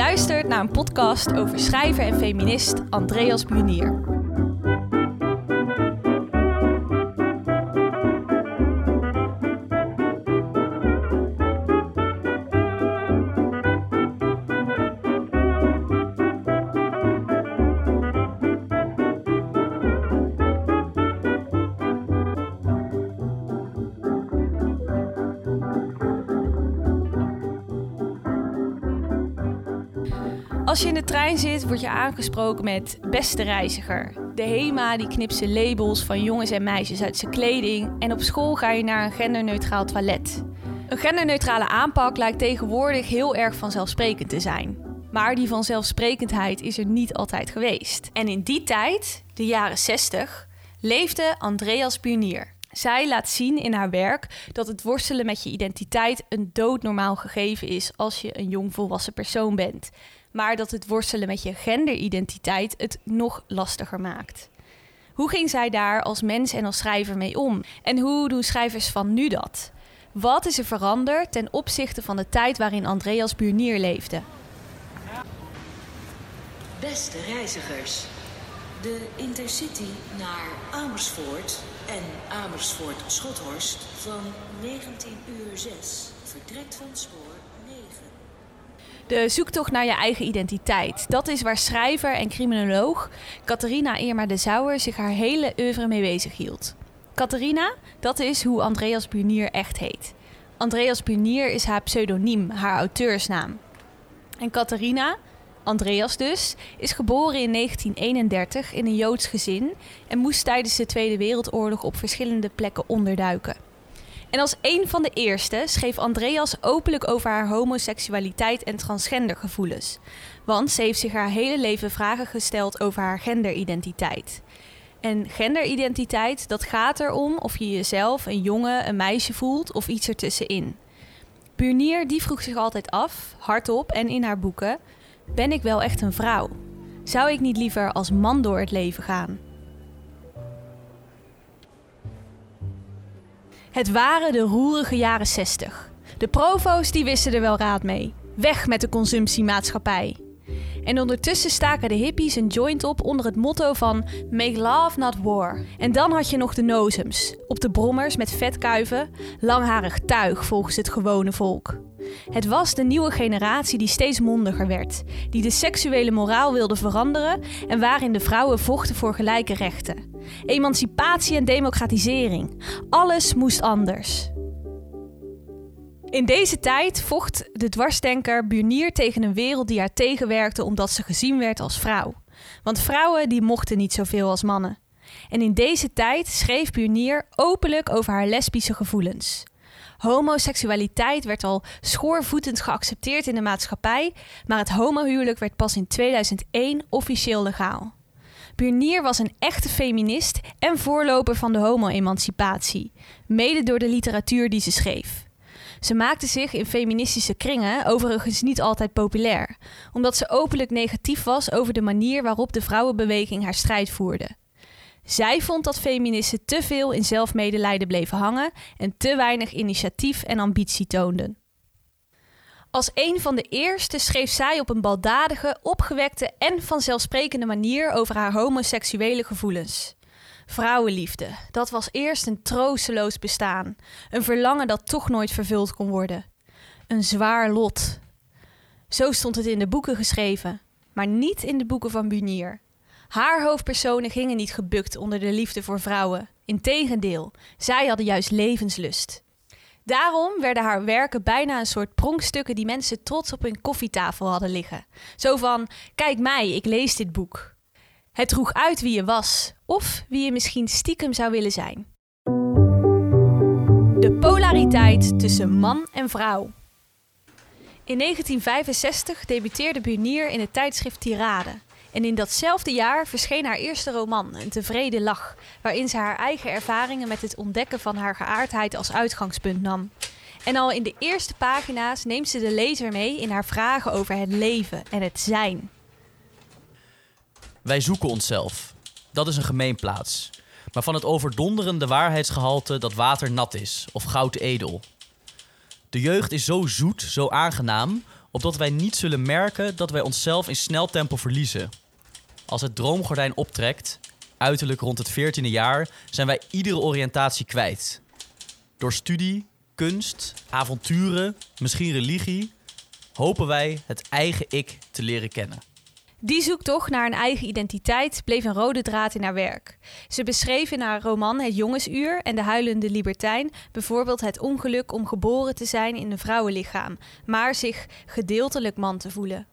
luistert naar een podcast over schrijver en feminist Andreas Brunier. Als je in de trein zit, word je aangesproken met beste reiziger. De HEMA die knipt labels van jongens en meisjes uit zijn kleding. En op school ga je naar een genderneutraal toilet. Een genderneutrale aanpak lijkt tegenwoordig heel erg vanzelfsprekend te zijn. Maar die vanzelfsprekendheid is er niet altijd geweest. En in die tijd, de jaren 60, leefde Andreas Pionier. Zij laat zien in haar werk dat het worstelen met je identiteit een doodnormaal gegeven is als je een jong volwassen persoon bent maar dat het worstelen met je genderidentiteit het nog lastiger maakt. Hoe ging zij daar als mens en als schrijver mee om? En hoe doen schrijvers van nu dat? Wat is er veranderd ten opzichte van de tijd waarin Andreas Burnier leefde? Beste reizigers, de Intercity naar Amersfoort en Amersfoort-Schothorst van 19 uur 6 vertrekt van spoor de zoektocht naar je eigen identiteit. Dat is waar schrijver en criminoloog Catharina Irma de Zouwer zich haar hele oeuvre mee bezig hield. Catharina, dat is hoe Andreas Bunier echt heet. Andreas Bunier is haar pseudoniem, haar auteursnaam. En Catharina, Andreas dus, is geboren in 1931 in een Joods gezin en moest tijdens de Tweede Wereldoorlog op verschillende plekken onderduiken. En als een van de eerste schreef Andreas openlijk over haar homoseksualiteit en transgendergevoelens. Want ze heeft zich haar hele leven vragen gesteld over haar genderidentiteit. En genderidentiteit, dat gaat erom of je jezelf een jongen, een meisje voelt of iets ertussenin. Burnier die vroeg zich altijd af, hardop en in haar boeken: Ben ik wel echt een vrouw? Zou ik niet liever als man door het leven gaan? Het waren de roerige jaren 60. De provo's die wisten er wel raad mee. Weg met de consumptiemaatschappij. En ondertussen staken de hippies een joint op onder het motto van Make love not war. En dan had je nog de nozems, op de brommers met vetkuiven, langharig tuig volgens het gewone volk. Het was de nieuwe generatie die steeds mondiger werd, die de seksuele moraal wilde veranderen en waarin de vrouwen vochten voor gelijke rechten. Emancipatie en democratisering. Alles moest anders. In deze tijd vocht de dwarsdenker Burnier tegen een wereld die haar tegenwerkte omdat ze gezien werd als vrouw. Want vrouwen die mochten niet zoveel als mannen. En in deze tijd schreef Burnier openlijk over haar lesbische gevoelens. Homoseksualiteit werd al schoorvoetend geaccepteerd in de maatschappij, maar het homohuwelijk werd pas in 2001 officieel legaal. Burnier was een echte feminist en voorloper van de homo-emancipatie, mede door de literatuur die ze schreef. Ze maakte zich in feministische kringen overigens niet altijd populair, omdat ze openlijk negatief was over de manier waarop de vrouwenbeweging haar strijd voerde. Zij vond dat feministen te veel in zelfmedelijden bleven hangen en te weinig initiatief en ambitie toonden. Als een van de eerste schreef zij op een baldadige, opgewekte en vanzelfsprekende manier over haar homoseksuele gevoelens. Vrouwenliefde, dat was eerst een troosteloos bestaan, een verlangen dat toch nooit vervuld kon worden. Een zwaar lot. Zo stond het in de boeken geschreven, maar niet in de boeken van Bunier. Haar hoofdpersonen gingen niet gebukt onder de liefde voor vrouwen. Integendeel, zij hadden juist levenslust. Daarom werden haar werken bijna een soort pronkstukken die mensen trots op hun koffietafel hadden liggen. Zo van: kijk mij, ik lees dit boek. Het droeg uit wie je was, of wie je misschien stiekem zou willen zijn. De polariteit tussen man en vrouw. In 1965 debuteerde Bunier in het tijdschrift Tirade. En in datzelfde jaar verscheen haar eerste roman, Een tevreden lach, waarin ze haar eigen ervaringen met het ontdekken van haar geaardheid als uitgangspunt nam. En al in de eerste pagina's neemt ze de lezer mee in haar vragen over het leven en het zijn. Wij zoeken onszelf. Dat is een gemeenplaats. Maar van het overdonderende waarheidsgehalte dat water nat is of goud edel. De jeugd is zo zoet, zo aangenaam, opdat wij niet zullen merken dat wij onszelf in snel tempo verliezen. Als het droomgordijn optrekt, uiterlijk rond het 14e jaar, zijn wij iedere oriëntatie kwijt. Door studie, kunst, avonturen, misschien religie, hopen wij het eigen ik te leren kennen. Die zoektocht naar een eigen identiteit bleef een rode draad in haar werk. Ze beschreef in haar roman Het Jongensuur en De Huilende Libertijn bijvoorbeeld het ongeluk om geboren te zijn in een vrouwenlichaam, maar zich gedeeltelijk man te voelen.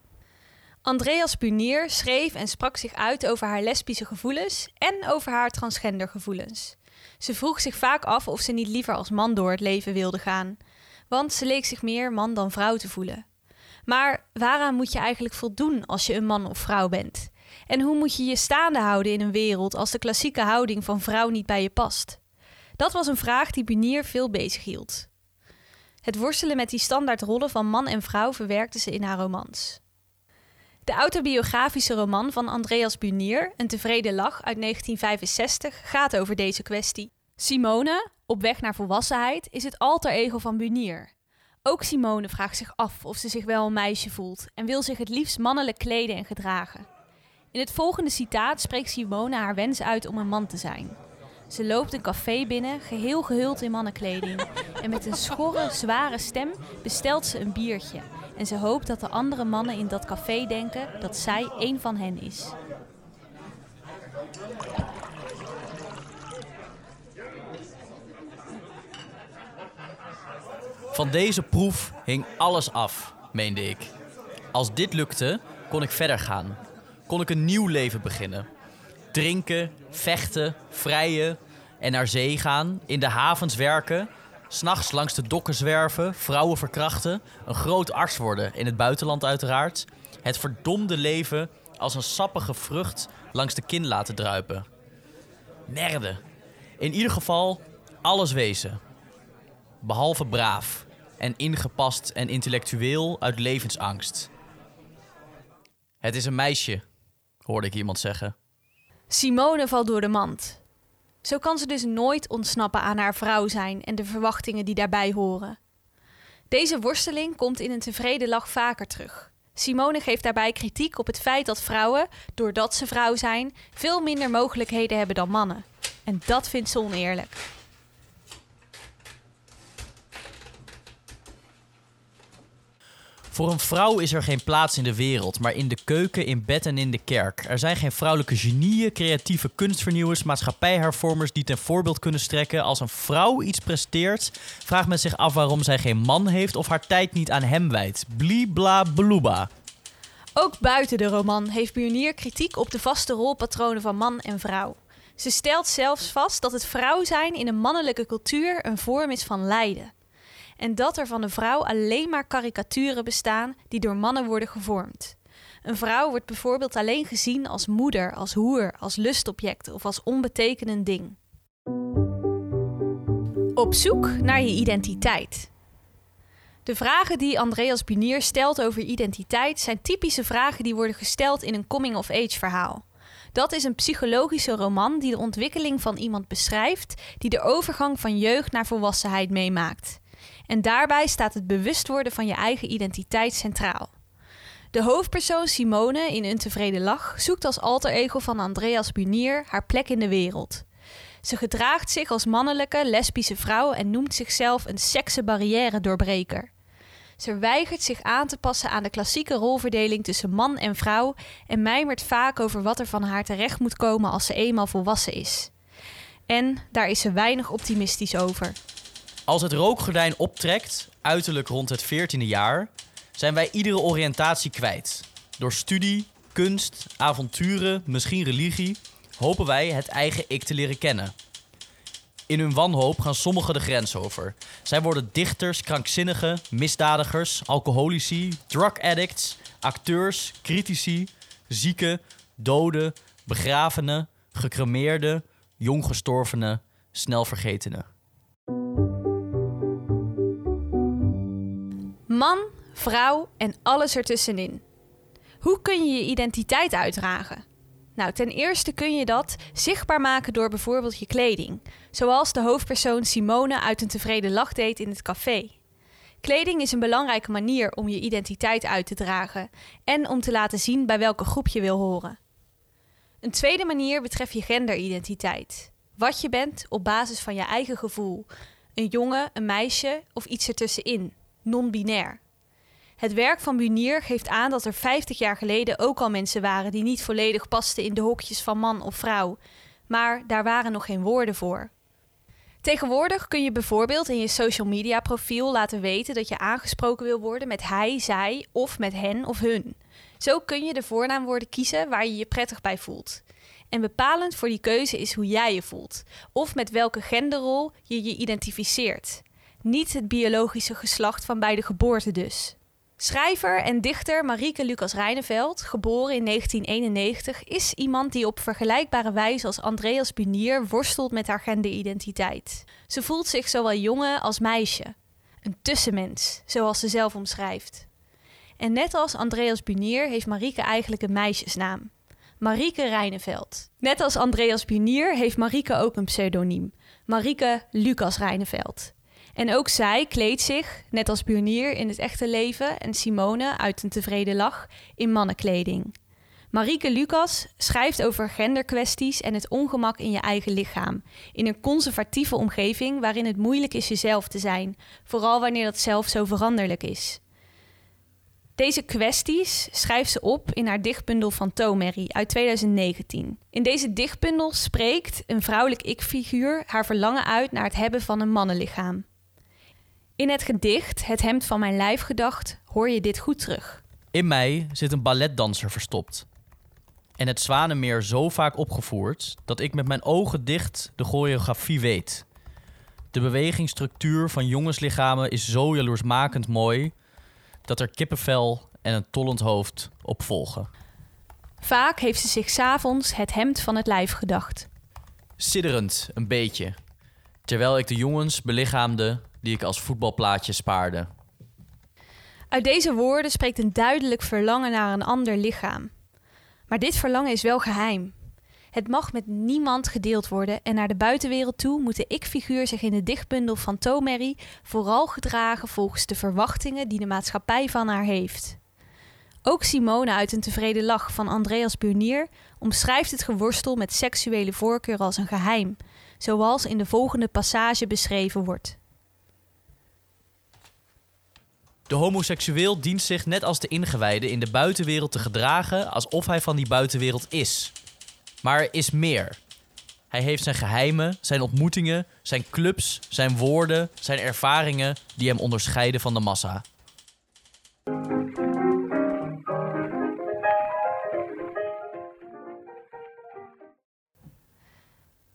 Andreas Bunier schreef en sprak zich uit over haar lesbische gevoelens en over haar transgender gevoelens. Ze vroeg zich vaak af of ze niet liever als man door het leven wilde gaan, want ze leek zich meer man dan vrouw te voelen. Maar waaraan moet je eigenlijk voldoen als je een man of vrouw bent? En hoe moet je je staande houden in een wereld als de klassieke houding van vrouw niet bij je past? Dat was een vraag die Bunier veel bezig hield. Het worstelen met die standaardrollen van man en vrouw verwerkte ze in haar romans. De autobiografische roman van Andreas Bunier, Een tevreden lach uit 1965, gaat over deze kwestie. Simone, op weg naar volwassenheid, is het alter ego van Bunier. Ook Simone vraagt zich af of ze zich wel een meisje voelt en wil zich het liefst mannelijk kleden en gedragen. In het volgende citaat spreekt Simone haar wens uit om een man te zijn. Ze loopt een café binnen, geheel gehuld in mannenkleding. En met een schorre, zware stem bestelt ze een biertje. En ze hoopt dat de andere mannen in dat café denken dat zij een van hen is. Van deze proef hing alles af, meende ik. Als dit lukte, kon ik verder gaan. Kon ik een nieuw leven beginnen. Drinken, vechten, vrijen en naar zee gaan, in de havens werken, s'nachts langs de dokken zwerven, vrouwen verkrachten, een groot arts worden, in het buitenland uiteraard. Het verdomde leven als een sappige vrucht langs de kin laten druipen. Merde. In ieder geval alles wezen. Behalve braaf en ingepast en intellectueel uit levensangst. Het is een meisje, hoorde ik iemand zeggen. Simone valt door de mand. Zo kan ze dus nooit ontsnappen aan haar vrouw zijn en de verwachtingen die daarbij horen. Deze worsteling komt in een tevreden lach vaker terug. Simone geeft daarbij kritiek op het feit dat vrouwen, doordat ze vrouw zijn, veel minder mogelijkheden hebben dan mannen. En dat vindt ze oneerlijk. Voor een vrouw is er geen plaats in de wereld, maar in de keuken, in bed en in de kerk. Er zijn geen vrouwelijke genieën, creatieve kunstvernieuwers, maatschappijhervormers die ten voorbeeld kunnen strekken. Als een vrouw iets presteert, vraagt men zich af waarom zij geen man heeft of haar tijd niet aan hem wijdt. Blibla bluba. Ook buiten de roman heeft Burnier kritiek op de vaste rolpatronen van man en vrouw. Ze stelt zelfs vast dat het vrouw zijn in een mannelijke cultuur een vorm is van lijden en dat er van de vrouw alleen maar karikaturen bestaan die door mannen worden gevormd. Een vrouw wordt bijvoorbeeld alleen gezien als moeder, als hoer, als lustobject of als onbetekenend ding. Op zoek naar je identiteit. De vragen die Andreas Bunier stelt over identiteit zijn typische vragen die worden gesteld in een coming-of-age verhaal. Dat is een psychologische roman die de ontwikkeling van iemand beschrijft die de overgang van jeugd naar volwassenheid meemaakt. En daarbij staat het bewust worden van je eigen identiteit centraal. De hoofdpersoon Simone in Een tevreden lach zoekt als alter ego van Andreas Bunier haar plek in de wereld. Ze gedraagt zich als mannelijke, lesbische vrouw en noemt zichzelf een seksenbarrière doorbreker. Ze weigert zich aan te passen aan de klassieke rolverdeling tussen man en vrouw en mijmert vaak over wat er van haar terecht moet komen als ze eenmaal volwassen is. En daar is ze weinig optimistisch over. Als het rookgordijn optrekt, uiterlijk rond het 14e jaar, zijn wij iedere oriëntatie kwijt. Door studie, kunst, avonturen, misschien religie, hopen wij het eigen ik te leren kennen. In hun wanhoop gaan sommigen de grens over. Zij worden dichters, krankzinnigen, misdadigers, alcoholici, drug addicts, acteurs, critici, zieken, doden, begravenen, gecremeerden, jonggestorvenen, snel Man, vrouw en alles ertussenin. Hoe kun je je identiteit uitdragen? Nou, ten eerste kun je dat zichtbaar maken door bijvoorbeeld je kleding, zoals de hoofdpersoon Simone uit een tevreden lach deed in het café. Kleding is een belangrijke manier om je identiteit uit te dragen en om te laten zien bij welke groep je wil horen. Een tweede manier betreft je genderidentiteit. Wat je bent op basis van je eigen gevoel. Een jongen, een meisje of iets ertussenin. Non-binair. Het werk van Bunier geeft aan dat er 50 jaar geleden ook al mensen waren die niet volledig pasten in de hokjes van man of vrouw. Maar daar waren nog geen woorden voor. Tegenwoordig kun je bijvoorbeeld in je social media profiel laten weten dat je aangesproken wil worden met hij, zij of met hen of hun. Zo kun je de voornaamwoorden kiezen waar je je prettig bij voelt. En bepalend voor die keuze is hoe jij je voelt, of met welke genderrol je je identificeert. Niet het biologische geslacht van bij de geboorte dus. Schrijver en dichter Marieke Lucas Rijneveld, geboren in 1991, is iemand die op vergelijkbare wijze als Andreas Bunier worstelt met haar genderidentiteit. Ze voelt zich zowel jongen als meisje. Een tussenmens, zoals ze zelf omschrijft. En net als Andreas Bunier heeft Marieke eigenlijk een meisjesnaam. Marieke Rijneveld. Net als Andreas Bunier heeft Marieke ook een pseudoniem. Marieke Lucas Rijneveld. En ook zij kleedt zich, net als Burnier in het echte leven en Simone uit een tevreden lach, in mannenkleding. Marieke Lucas schrijft over genderkwesties en het ongemak in je eigen lichaam. In een conservatieve omgeving waarin het moeilijk is jezelf te zijn, vooral wanneer dat zelf zo veranderlijk is. Deze kwesties schrijft ze op in haar dichtbundel van Tomerry uit 2019. In deze dichtbundel spreekt een vrouwelijk ik-figuur haar verlangen uit naar het hebben van een mannenlichaam. In het gedicht Het hemd van mijn lijf gedacht hoor je dit goed terug. In mij zit een balletdanser verstopt. En het Zwanenmeer zo vaak opgevoerd dat ik met mijn ogen dicht de choreografie weet. De bewegingsstructuur van jongenslichamen is zo jaloersmakend mooi dat er kippenvel en een tollend hoofd op volgen. Vaak heeft ze zich s'avonds het hemd van het lijf gedacht. Sidderend, een beetje. Terwijl ik de jongens belichaamde die ik als voetbalplaatje spaarde. Uit deze woorden spreekt een duidelijk verlangen naar een ander lichaam. Maar dit verlangen is wel geheim. Het mag met niemand gedeeld worden en naar de buitenwereld toe moet de ik-figuur zich in de dichtbundel van Tomerry vooral gedragen volgens de verwachtingen die de maatschappij van haar heeft. Ook Simone uit een tevreden lach van Andreas Burnier omschrijft het geworstel met seksuele voorkeur als een geheim, zoals in de volgende passage beschreven wordt. De homoseksueel dient zich net als de ingewijde in de buitenwereld te gedragen alsof hij van die buitenwereld is. Maar er is meer. Hij heeft zijn geheimen, zijn ontmoetingen, zijn clubs, zijn woorden, zijn ervaringen die hem onderscheiden van de massa.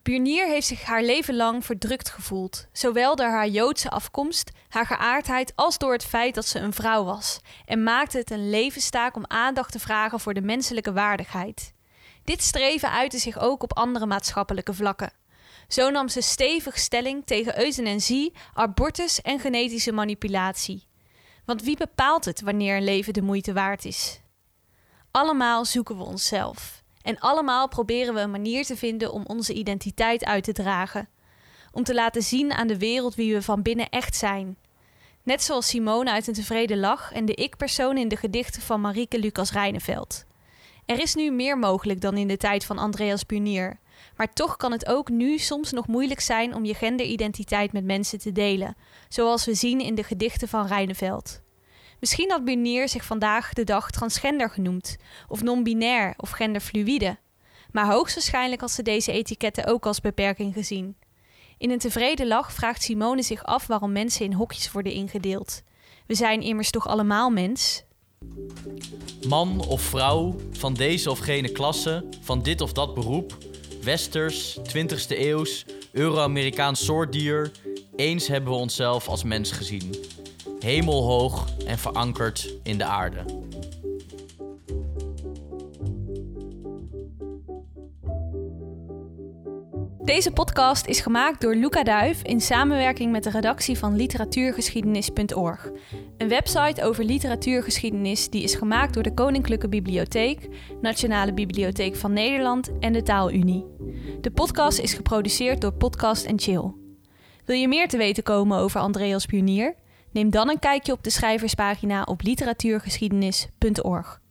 Burnier heeft zich haar leven lang verdrukt gevoeld, zowel door haar Joodse afkomst, haar geaardheid, als door het feit dat ze een vrouw was, en maakte het een levenstaak om aandacht te vragen voor de menselijke waardigheid. Dit streven uitte zich ook op andere maatschappelijke vlakken. Zo nam ze stevig stelling tegen euthanasie, abortus en genetische manipulatie. Want wie bepaalt het wanneer een leven de moeite waard is? Allemaal zoeken we onszelf. En allemaal proberen we een manier te vinden om onze identiteit uit te dragen. Om te laten zien aan de wereld wie we van binnen echt zijn. Net zoals Simone uit een tevreden lach en de ik-persoon in de gedichten van Marieke Lucas Rijneveld. Er is nu meer mogelijk dan in de tijd van Andreas Bunier. Maar toch kan het ook nu soms nog moeilijk zijn om je genderidentiteit met mensen te delen, zoals we zien in de gedichten van Rijneveld. Misschien had Bunier zich vandaag de dag transgender genoemd, of non-binair of genderfluïde. Maar hoogstwaarschijnlijk had ze deze etiketten ook als beperking gezien. In een tevreden lach vraagt Simone zich af waarom mensen in hokjes worden ingedeeld. We zijn immers toch allemaal mens? Man of vrouw, van deze of gene klasse, van dit of dat beroep, westers, 20ste eeuws, Euro-Amerikaans soortdier, eens hebben we onszelf als mens gezien hemelhoog en verankerd in de aarde. Deze podcast is gemaakt door Luca Duif in samenwerking met de redactie van literatuurgeschiedenis.org. Een website over literatuurgeschiedenis die is gemaakt door de Koninklijke Bibliotheek, Nationale Bibliotheek van Nederland en de Taalunie. De podcast is geproduceerd door Podcast Chill. Wil je meer te weten komen over Andreas Pionier? Neem dan een kijkje op de schrijverspagina op literatuurgeschiedenis.org.